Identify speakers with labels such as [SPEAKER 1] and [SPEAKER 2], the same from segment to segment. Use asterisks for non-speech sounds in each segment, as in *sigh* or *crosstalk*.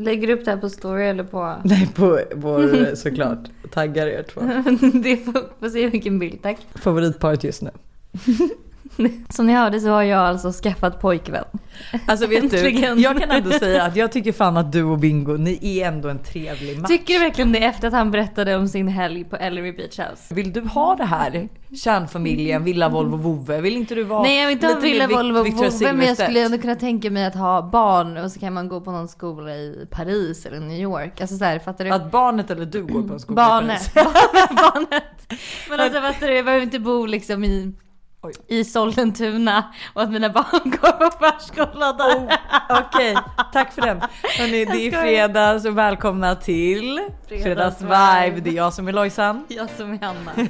[SPEAKER 1] Lägger du upp det här på story eller på? *laughs*
[SPEAKER 2] Nej, på vår såklart. Taggar er två. *laughs*
[SPEAKER 1] det får, får se vilken bild, tack.
[SPEAKER 2] Favoritparet just nu. *laughs* *laughs*
[SPEAKER 1] Som ni hörde så har jag alltså skaffat pojkvän.
[SPEAKER 2] Alltså vet du, jag kan ändå säga att jag tycker fan att du och Bingo, ni är ändå en trevlig match.
[SPEAKER 1] Tycker du verkligen det efter att han berättade om sin helg på Ellery Beach House?
[SPEAKER 2] Vill du ha det här? Kärnfamiljen, Villa, Volvo, Vove. Vill inte du vara
[SPEAKER 1] Nej jag vill inte ha Villa Volvo Vove men jag skulle ändå kunna tänka mig att ha barn och så kan man gå på någon skola i Paris eller New York. Alltså såhär, fattar du?
[SPEAKER 2] Att barnet eller du går på en skola i
[SPEAKER 1] Barnet.
[SPEAKER 2] Paris. *laughs*
[SPEAKER 1] Barnet. Men alltså fattar du, jag behöver inte bo liksom i,
[SPEAKER 2] Oj.
[SPEAKER 1] i Sollentuna och att mina barn *laughs* går på förskola där.
[SPEAKER 2] Oh, Okej, tack för den. Hörrni, det är fredag så välkomna till
[SPEAKER 1] Fredagsvibe.
[SPEAKER 2] Fredagsvibe. Det är jag som är Lojsan.
[SPEAKER 1] Jag som är Hanna. *laughs*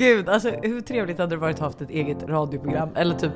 [SPEAKER 2] Gud, alltså hur trevligt hade det varit att ha haft ett eget radioprogram eller typ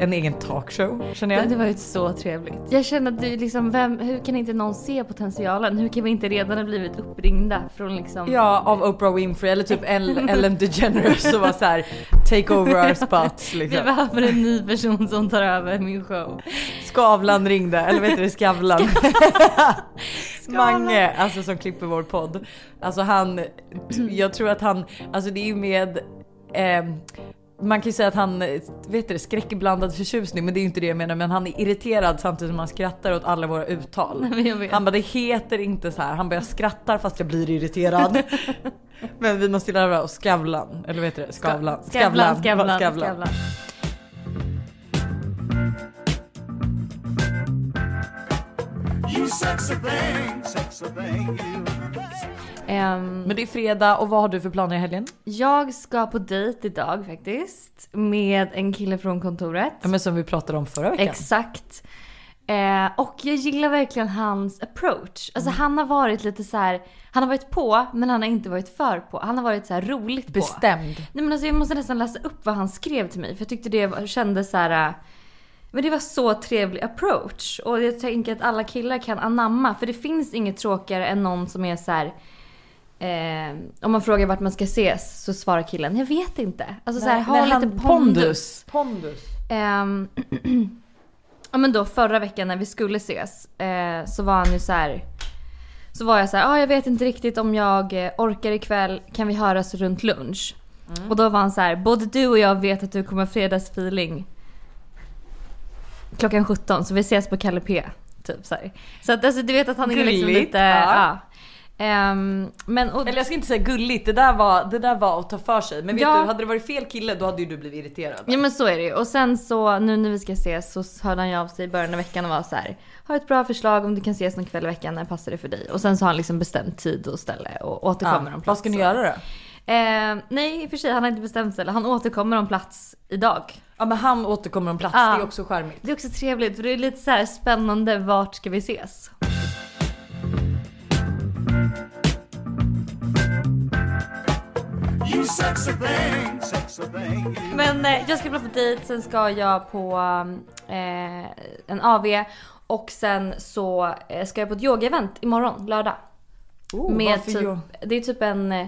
[SPEAKER 2] en egen talkshow känner
[SPEAKER 1] Det
[SPEAKER 2] jag.
[SPEAKER 1] hade varit så trevligt. Jag känner att du liksom, vem, hur kan inte någon se potentialen? Hur kan vi inte redan ha blivit uppringda från liksom
[SPEAKER 2] Ja, av Oprah Winfrey eller typ El- Ellen DeGeneres och var så här take over our spots *laughs*
[SPEAKER 1] Vi
[SPEAKER 2] liksom.
[SPEAKER 1] behöver en ny person som tar över min show.
[SPEAKER 2] Skavlan ringde, eller heter det, Skavlan? *laughs* Mange, alltså som klipper vår podd. Alltså han, jag tror att han, alltså det är ju med ehm, man kan ju säga att han, vet du skräckblandad förtjusning men det är ju inte det jag menar men han är irriterad samtidigt som han skrattar åt alla våra uttal. *laughs*
[SPEAKER 1] Vet.
[SPEAKER 2] Han bara det heter inte så här. han bara jag skrattar fast jag blir irriterad. Men vi måste lära oss Skavlan, eller vad heter det? Skavlan.
[SPEAKER 1] Skavlan, Skavlan,
[SPEAKER 2] Skavlan.
[SPEAKER 1] Ehm,
[SPEAKER 2] Men det är fredag och vad har du för planer i helgen?
[SPEAKER 1] jag ska på dejt idag faktiskt. Med en kille från kontoret.
[SPEAKER 2] Ja, men som vi pratade om förra veckan.
[SPEAKER 1] Exakt. Eh, och jag gillar verkligen hans approach. Alltså
[SPEAKER 2] Mm.
[SPEAKER 1] han har varit lite så här. han har varit på men han har inte varit för på. Han har varit så här roligt på.
[SPEAKER 2] Bestämd.
[SPEAKER 1] Nej men alltså jag måste nästan läsa upp vad han skrev till mig för jag tyckte det kändes så här. äh, Men det var så trevlig approach och jag tänker att alla killar kan anamma för det finns inget tråkigare än någon som är så här. Eh, om man frågar vart man ska ses så svarar killen jag vet inte. Alltså så här, ha lite
[SPEAKER 2] han-
[SPEAKER 1] pondus.
[SPEAKER 2] Pondus.
[SPEAKER 1] Ehm, *clears throat* ja men då förra veckan när vi skulle ses eh, så var han ju så här. Så var jag så här, ah, jag vet inte riktigt om jag eh, orkar ikväll, kan vi höras runt lunch? Och då var han så här, både du och jag vet att du kommer fredagsfeeling klockan 17 så vi ses på Kalle P. Typ så här. Så att alltså, du vet att han är liksom lite,
[SPEAKER 2] ja.
[SPEAKER 1] ja. Ehm, men och,
[SPEAKER 2] Eller jag ska inte säga gulligt, det där var, det där var att ta för sig. Men vet
[SPEAKER 1] Ja.
[SPEAKER 2] du, hade det varit fel kille då hade ju du blivit irriterad.
[SPEAKER 1] Ja men så är det ju. Och sen så nu när vi ska ses så hörde han ju av sig i början av veckan och var så här. Har ett bra förslag om du kan ses någon kväll i veckan, när passar det för dig? Och sen så har han liksom bestämt tid och ställe och återkommer om plats.
[SPEAKER 2] Vad ska ni göra då?
[SPEAKER 1] Eh, nej i och för sig, han har inte bestämt sig. Han återkommer om plats idag.
[SPEAKER 2] Ja men han återkommer om plats,
[SPEAKER 1] Ja.
[SPEAKER 2] det är också charmigt.
[SPEAKER 1] Det är också trevligt för det är lite så här spännande, vart ska vi ses? Men eh, jag ska på dejt, sen ska jag på eh, en AV och sen så eh, ska jag på ett yogaevent imorgon, lördag.
[SPEAKER 2] Oh,
[SPEAKER 1] med typ,
[SPEAKER 2] jo-
[SPEAKER 1] det är typ en, eh,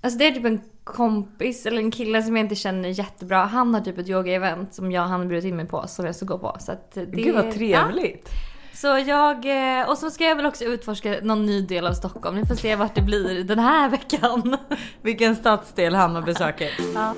[SPEAKER 1] alltså det är typ en kompis eller en kille som jag inte känner jättebra. Han har typ ett yoga-event som jag, han har bjudit in mig på som jag ska gå på. Så att det,
[SPEAKER 2] Gud vad trevligt.
[SPEAKER 1] Ja. Så jag, eh, och så ska jag väl också utforska någon ny del av Stockholm. Vi får se vart det blir den här *laughs* veckan.
[SPEAKER 2] Vilken stadsdel Hanna besöker.
[SPEAKER 1] Ja.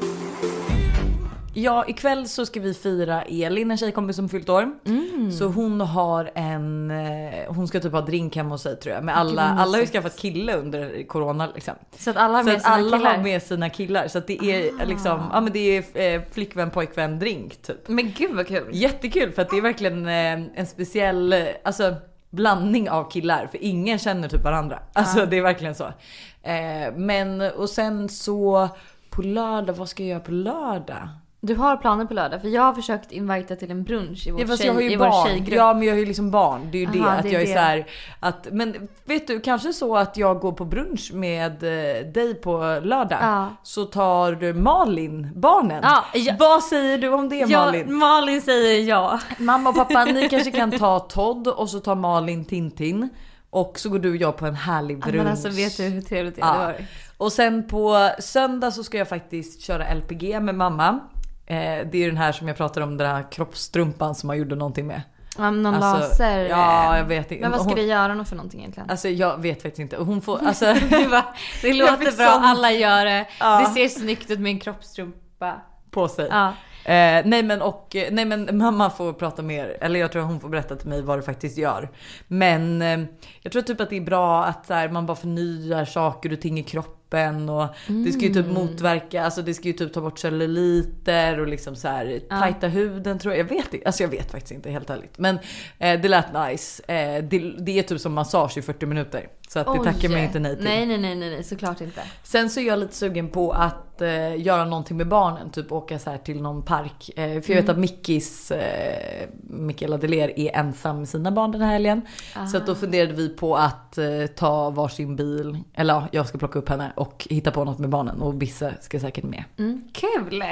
[SPEAKER 2] Ja ikväll så ska vi fira Elin, en tjejkompis som fyllt år.
[SPEAKER 1] Mm.
[SPEAKER 2] Så hon har en, eh, hon ska typ ha drink hemma hos sig tror jag. Men alla, alla har ju skaffat kille under corona liksom.
[SPEAKER 1] Så att alla har
[SPEAKER 2] Så
[SPEAKER 1] med
[SPEAKER 2] att
[SPEAKER 1] sina
[SPEAKER 2] alla
[SPEAKER 1] killar.
[SPEAKER 2] har med sina killar. Så att det är
[SPEAKER 1] Ah.
[SPEAKER 2] liksom, ja men det är eh, flickvän pojkvän drink typ.
[SPEAKER 1] Men gud vad kul.
[SPEAKER 2] Jättekul för att det är verkligen eh, en speciell, alltså blandning av killar för ingen känner typ varandra. Alltså det är verkligen så. Eh, men och sen så på lördag, vad ska jag göra på lördag?
[SPEAKER 1] Du har planer på lördag? För jag har försökt invita till en brunch i vår,
[SPEAKER 2] Ja, fast
[SPEAKER 1] tjej,
[SPEAKER 2] jag har
[SPEAKER 1] i
[SPEAKER 2] ju barn.
[SPEAKER 1] tjejgrupp.
[SPEAKER 2] Ja men jag har ju liksom barn. Det är ju det
[SPEAKER 1] Aha,
[SPEAKER 2] att
[SPEAKER 1] det
[SPEAKER 2] jag är
[SPEAKER 1] det.
[SPEAKER 2] så här att men vet du kanske så att jag går på brunch med eh, dig på lördag.
[SPEAKER 1] Ja.
[SPEAKER 2] Så tar Malin barnen.
[SPEAKER 1] Ja, ja.
[SPEAKER 2] Vad säger du om det
[SPEAKER 1] Ja,
[SPEAKER 2] Malin?
[SPEAKER 1] Malin säger ja.
[SPEAKER 2] Mamma och pappa ni kanske kan ta Todd och så tar Malin Tintin. Och så går du och jag på en härlig brunch.
[SPEAKER 1] Men alltså vet du hur trevligt det hade varit?
[SPEAKER 2] Och sen på söndag så ska jag faktiskt köra LPG med mamma. Eh, det är den här som jag pratade om, den här kroppstrumpan som man gjorde någonting med.
[SPEAKER 1] Ja, någon
[SPEAKER 2] Alltså,
[SPEAKER 1] laser.
[SPEAKER 2] ja,
[SPEAKER 1] eh,
[SPEAKER 2] jag vet inte.
[SPEAKER 1] Men vad ska
[SPEAKER 2] Hon-
[SPEAKER 1] det göra för någonting egentligen?
[SPEAKER 2] Alltså jag vet faktiskt inte. Hon får, *laughs* alltså,
[SPEAKER 1] Du bara, det låter bra,
[SPEAKER 2] sån-
[SPEAKER 1] alla gör det.
[SPEAKER 2] Ja.
[SPEAKER 1] Det ser snyggt ut med en kroppstrumpa.
[SPEAKER 2] på sig.
[SPEAKER 1] Ja.
[SPEAKER 2] Eh, nej men och, eh, nej men mamma får prata mer, eller jag tror hon får berätta till mig vad det faktiskt gör. Men eh, jag tror typ att det är bra att så här, man bara förnyar saker och ting i kroppen och det ska ju typ motverka, alltså det ska ju typ ta bort celluliter och liksom så här tajta huden tror jag. Jag vet inte, alltså jag vet faktiskt inte helt ärligt. Men eh, det lät nice. Eh, det, det är typ som massage i 40 minuter. Så att det tackar mig inte nej till.
[SPEAKER 1] Nej, nej, nej, nej, nej, såklart inte.
[SPEAKER 2] Sen så är jag lite sugen på att eh, göra någonting med barnen. Typ åka så här till någon park. Eh, för jag
[SPEAKER 1] Mm.
[SPEAKER 2] vet att Mickis, eh, Mikaela Deler är ensam med sina barn den här helgen. Så att då funderade vi på att ta varsin bil. Eller ja, jag ska plocka upp henne och hitta på något med barnen. Och Bisse ska säkert med.
[SPEAKER 1] Mm, kul!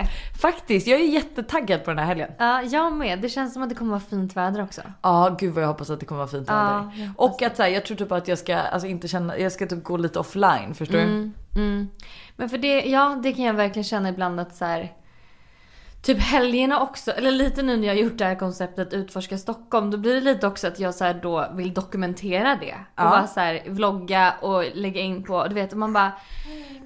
[SPEAKER 2] Faktiskt, jag är jättetaggad på den här helgen.
[SPEAKER 1] Ja, jag med. Det känns som att det kommer vara fint väder också.
[SPEAKER 2] Ja, gud vad jag hoppas att det kommer vara fint väder. och att så här, jag tror typ att jag ska, alltså inte känna, jag ska typ gå lite offline, förstår du?
[SPEAKER 1] Mm, mm. Men för det, ja det kan jag verkligen känna ibland att så här. Typ helgerna också, eller lite nu när jag har gjort det här konceptet utforska Stockholm, då blir det lite också att jag så då vill dokumentera det. Och
[SPEAKER 2] Ja.
[SPEAKER 1] bara så här vlogga och lägga in på, du vet, och man bara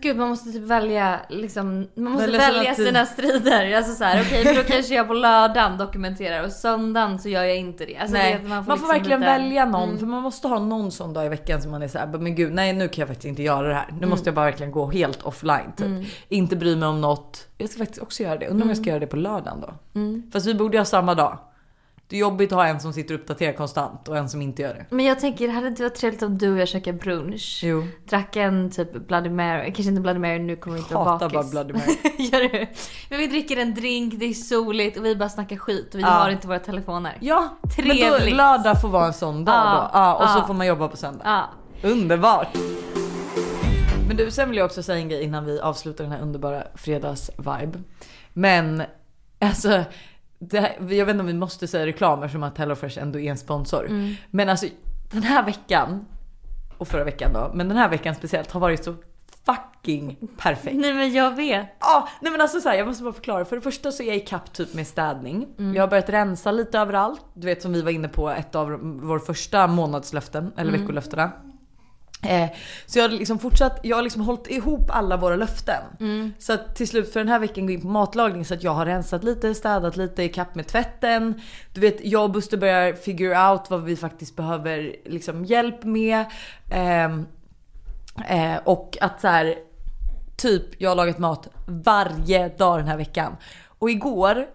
[SPEAKER 1] Gud man måste typ välja liksom, man måste
[SPEAKER 2] Välja
[SPEAKER 1] välja, sina strider. Alltså så här, okej men då *laughs* kanske jag på lördagen dokumenterar och söndagen så gör jag inte det. Alltså,
[SPEAKER 2] nej,
[SPEAKER 1] det,
[SPEAKER 2] man får,
[SPEAKER 1] liksom
[SPEAKER 2] verkligen
[SPEAKER 1] lite-
[SPEAKER 2] välja någon.
[SPEAKER 1] Mm.
[SPEAKER 2] För man måste ha någon sån dag i veckan som man är såhär, men gud nej nu kan jag faktiskt inte göra det här. Nu
[SPEAKER 1] Mm.
[SPEAKER 2] måste jag bara verkligen gå helt offline typ. Inte bry mig om något. Jag ska faktiskt också göra det. Undrar om jag ska göra det på lördagen då.
[SPEAKER 1] Mm.
[SPEAKER 2] Fast vi borde ju ha samma dag. Det är jobbigt att ha en som sitter och uppdaterar konstant och en som inte gör det.
[SPEAKER 1] Men jag tänker, det hade inte varit trevligt om du och jag käkade brunch.
[SPEAKER 2] Jo.
[SPEAKER 1] Drack en typ Bloody Mary, kanske inte Bloody Mary nu kommer vi inte vara
[SPEAKER 2] Hatar
[SPEAKER 1] bakis.
[SPEAKER 2] bara Bloody Mary. *laughs*
[SPEAKER 1] Gör du? Men vi dricker en drink, det är soligt och vi bara snackar skit och vi
[SPEAKER 2] Ja.
[SPEAKER 1] har inte våra telefoner.
[SPEAKER 2] Ja, men då
[SPEAKER 1] Trevligt.
[SPEAKER 2] lördag får vara en sån dag
[SPEAKER 1] Ja,
[SPEAKER 2] då. Ja, och så
[SPEAKER 1] ja.
[SPEAKER 2] får man jobba på söndag.
[SPEAKER 1] Ja.
[SPEAKER 2] Underbart! Men du, sen vill jag också säga en grej innan vi avslutar den här underbara fredagsvibe. Men alltså, det här, jag vet inte om vi måste säga reklam eftersom att HelloFresh ändå är en sponsor. Men alltså den här veckan, och förra veckan då, men den här veckan speciellt har varit så fucking perfekt.
[SPEAKER 1] Nej men jag vet.
[SPEAKER 2] Ja, nej men alltså så här, jag måste bara förklara. För det första så är jag i kapp typ med städning. Jag har börjat rensa lite överallt. Du vet som vi var inne på ett av vår första månadslöften, eller veckolöftena. Eh, så jag har liksom fortsatt, jag har liksom hållit ihop alla våra löften. Så att till slut för den här veckan gå in på matlagning så att jag har rensat lite, städat lite, i kapp med tvätten. Du vet jag och Buster börjar figure out vad vi faktiskt behöver liksom hjälp med. Ehm, eh, och att så här, typ jag har lagat mat varje dag den här veckan. Och igår,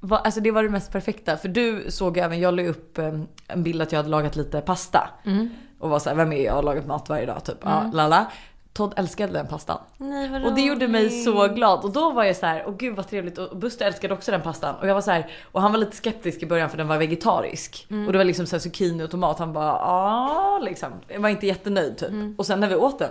[SPEAKER 2] var, alltså det var det mest perfekta. För du såg även, jag la upp eh, en bild att jag hade lagat lite pasta. Och var såhär, vem är jag? Har lagat mat varje dag typ. Ja, lala. Todd älskade den pastan.
[SPEAKER 1] Nej
[SPEAKER 2] Och det gjorde mig så glad. Och då var jag så här, åh gud vad trevligt. Och Buster älskade också den pastan. Och jag var så här, och han var lite skeptisk i början för den var vegetarisk. Och det var liksom så här zucchini och tomat. Han bara, ja liksom. Jag var inte jättenöjd typ. Och sen när vi åt den,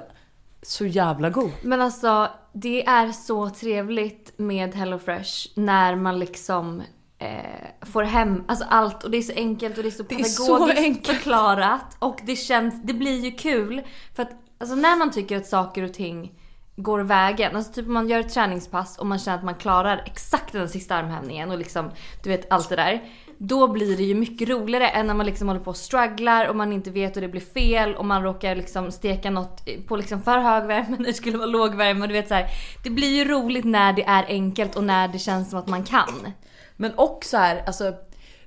[SPEAKER 2] så jävla god.
[SPEAKER 1] Men alltså det är så trevligt med HelloFresh när man liksom eh, får hem alltså allt och det är så enkelt och det är så
[SPEAKER 2] är så
[SPEAKER 1] pedagogiskt förklarat och det känns, det blir ju kul för att alltså när man tycker att saker och ting går vägen, alltså typ om man gör ett träningspass och man känner att man klarar exakt den sista armhävningen och liksom du vet allt det där. Då blir det ju mycket roligare än när man liksom håller på och strugglar och man inte vet och det blir fel och man råkar liksom steka något på liksom för hög värme när det skulle vara låg värme och du vet så här. Det blir ju roligt när det är enkelt och när det känns som att man kan.
[SPEAKER 2] Men också här, alltså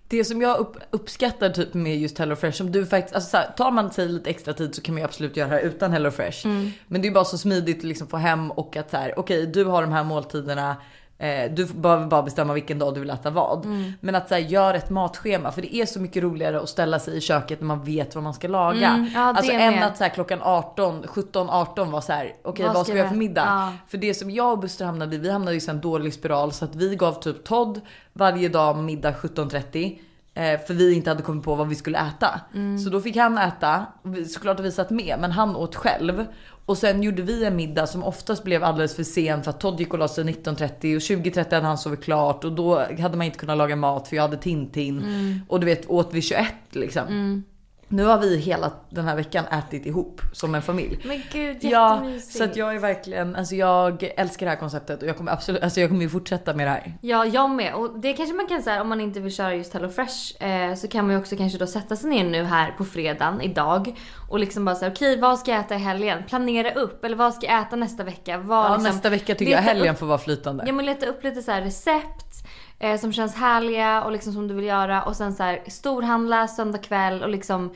[SPEAKER 2] det som jag upp, uppskattar typ med just HelloFresh, som du faktiskt, alltså så här, tar man sig lite extra tid så kan man ju absolut göra det här utan HelloFresh. Men det är bara så smidigt att liksom få hem och att så här, okej du har de här måltiderna, Eh, du behöver bara bestämma vilken dag du vill äta vad.
[SPEAKER 1] Mm.
[SPEAKER 2] Men att så här, gör ett matschema för det är så mycket roligare att ställa sig i köket när man vet vad man ska laga.
[SPEAKER 1] Mm, ja,
[SPEAKER 2] alltså än
[SPEAKER 1] med.
[SPEAKER 2] att så här, klockan 18, 17, 18 var så här, okej
[SPEAKER 1] Vad
[SPEAKER 2] vad
[SPEAKER 1] ska
[SPEAKER 2] vi göra för middag?
[SPEAKER 1] ja.
[SPEAKER 2] För det som jag och Buster hamnade i, vi hamnade i en dålig spiral så att vi gav typ Todd varje dag middag 17.30. eh, För vi inte hade kommit på vad vi skulle äta.
[SPEAKER 1] Mm.
[SPEAKER 2] Så då fick han äta, såklart att vi satt med men han åt själv. Och sen gjorde vi en middag som oftast blev alldeles för sen för att Todd gick och la sig 19.30 och 20.30 hade han sovit klart och då hade man inte kunnat laga mat för jag hade Tintin.
[SPEAKER 1] Mm.
[SPEAKER 2] Och du vet åt vi 21 liksom. Nu har vi hela den här veckan ätit ihop som en familj.
[SPEAKER 1] Men gud
[SPEAKER 2] Ja, så att jag är verkligen, alltså jag älskar det här konceptet och jag kommer absolut, alltså jag kommer ju fortsätta med det här.
[SPEAKER 1] Ja, jag med. Och det kanske man kan säga om man inte vill köra just Hello Fresh eh, så kan man ju också kanske då sätta sig ner nu här på fredagen idag och liksom bara säga okej vad ska jag äta i helgen? Planera upp eller vad ska jag äta nästa vecka? Vad,
[SPEAKER 2] Ja,
[SPEAKER 1] liksom,
[SPEAKER 2] nästa vecka tycker jag helgen
[SPEAKER 1] upp-
[SPEAKER 2] får vara flytande.
[SPEAKER 1] Ja men leta upp lite så här recept eh, som känns härliga och liksom som du vill göra och sen så här storhandla söndag kväll och liksom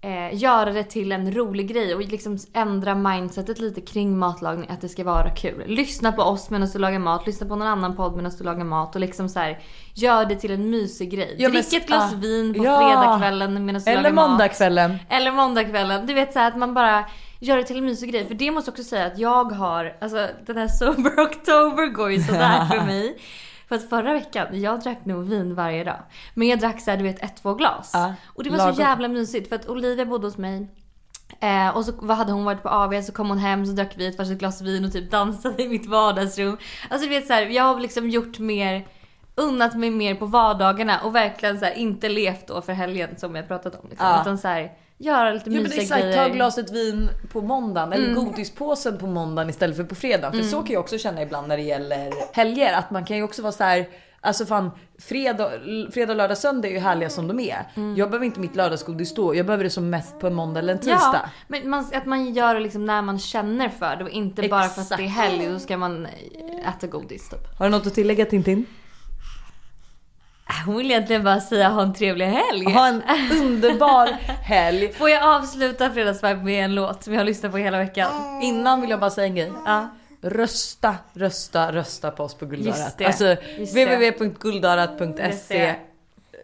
[SPEAKER 1] eh, göra det till en rolig grej och liksom ändra mindsetet lite kring matlagning att det ska vara kul. Lyssna på oss medan du lagar mat, lyssna på någon annan podd medan du lagar mat och liksom så här gör det till en mysig grej.
[SPEAKER 2] Ja,
[SPEAKER 1] Drick ett glas
[SPEAKER 2] ah,
[SPEAKER 1] vin på
[SPEAKER 2] ja.
[SPEAKER 1] fredagskvällen medan du
[SPEAKER 2] Eller
[SPEAKER 1] lagar mat.
[SPEAKER 2] måndagskvällen.
[SPEAKER 1] Eller måndagskvällen. Du vet så här att man bara gör det till en mysig grej. För det måste jag också säga att jag har, alltså den här Sober *laughs* October går ju sådär för mig. För att förra veckan, jag drack nog vin varje dag. Men jag drack såhär du vet ett, två glas.
[SPEAKER 2] Ja,
[SPEAKER 1] och det var
[SPEAKER 2] lagom.
[SPEAKER 1] så jävla mysigt för att Olivia bodde hos mig. Eh, och så vad hade hon varit på AV så kom hon hem så drack vi ett varsitt glas vin och typ dansade i mitt vardagsrum. Alltså du vet så här, jag har liksom gjort mer unnat mig mer på vardagarna och verkligen så här, inte levt då för helgen som jag pratat om. Liksom.
[SPEAKER 2] Ja.
[SPEAKER 1] Utan så här, göra lite
[SPEAKER 2] men
[SPEAKER 1] mysiga
[SPEAKER 2] exakt,
[SPEAKER 1] grejer.
[SPEAKER 2] ta glaset vin på måndagen eller
[SPEAKER 1] Mm.
[SPEAKER 2] godispåsen på måndagen istället för på fredagen. För så kan jag också känna ibland när det gäller helger. Att man kan ju också vara så här. Alltså fan, fredag, fredag, lördag, söndag är ju härliga som de är.
[SPEAKER 1] Mm.
[SPEAKER 2] Jag behöver inte mitt lördagsgodis då. Jag behöver det som mest på en måndag eller en tisdag.
[SPEAKER 1] Ja, men man, att man gör det liksom när man känner för det och inte bara för att det är
[SPEAKER 2] Exakt.
[SPEAKER 1] helg då ska man äta godis typ.
[SPEAKER 2] Har du något att tillägga Tintin?
[SPEAKER 1] Hon vill egentligen bara säga ha en trevlig helg.
[SPEAKER 2] Ha en underbar helg.
[SPEAKER 1] Får jag avsluta fredagsvibe med en låt som jag har lyssnat på hela veckan?
[SPEAKER 2] Innan vill jag bara säga en grej.
[SPEAKER 1] Ja.
[SPEAKER 2] Rösta, rösta, rösta på oss på
[SPEAKER 1] det,
[SPEAKER 2] Alltså
[SPEAKER 1] just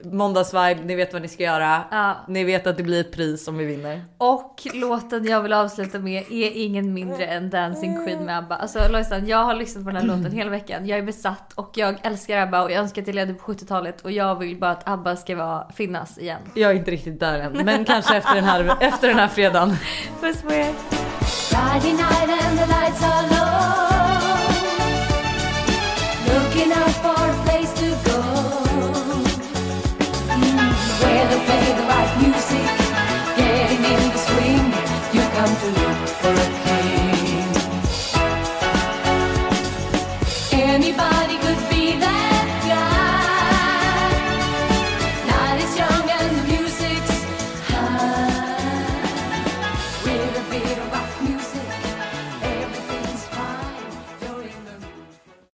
[SPEAKER 2] Måndagsvibe, ni vet vad ni ska göra.
[SPEAKER 1] Ja.
[SPEAKER 2] Ni vet att det blir ett pris om vi vinner.
[SPEAKER 1] Och låten jag vill avsluta med är ingen mindre än Dancing Queen med ABBA. Alltså Lojsan, jag har lyssnat på den här *clears throat* låten hela veckan. Jag är besatt och jag älskar ABBA och jag önskar att jag levde på 70-talet och jag vill bara att ABBA ska vara, finnas igen.
[SPEAKER 2] Jag är inte riktigt där än, men kanske efter den här, efter den här fredagen. *laughs*
[SPEAKER 1] Puss på er!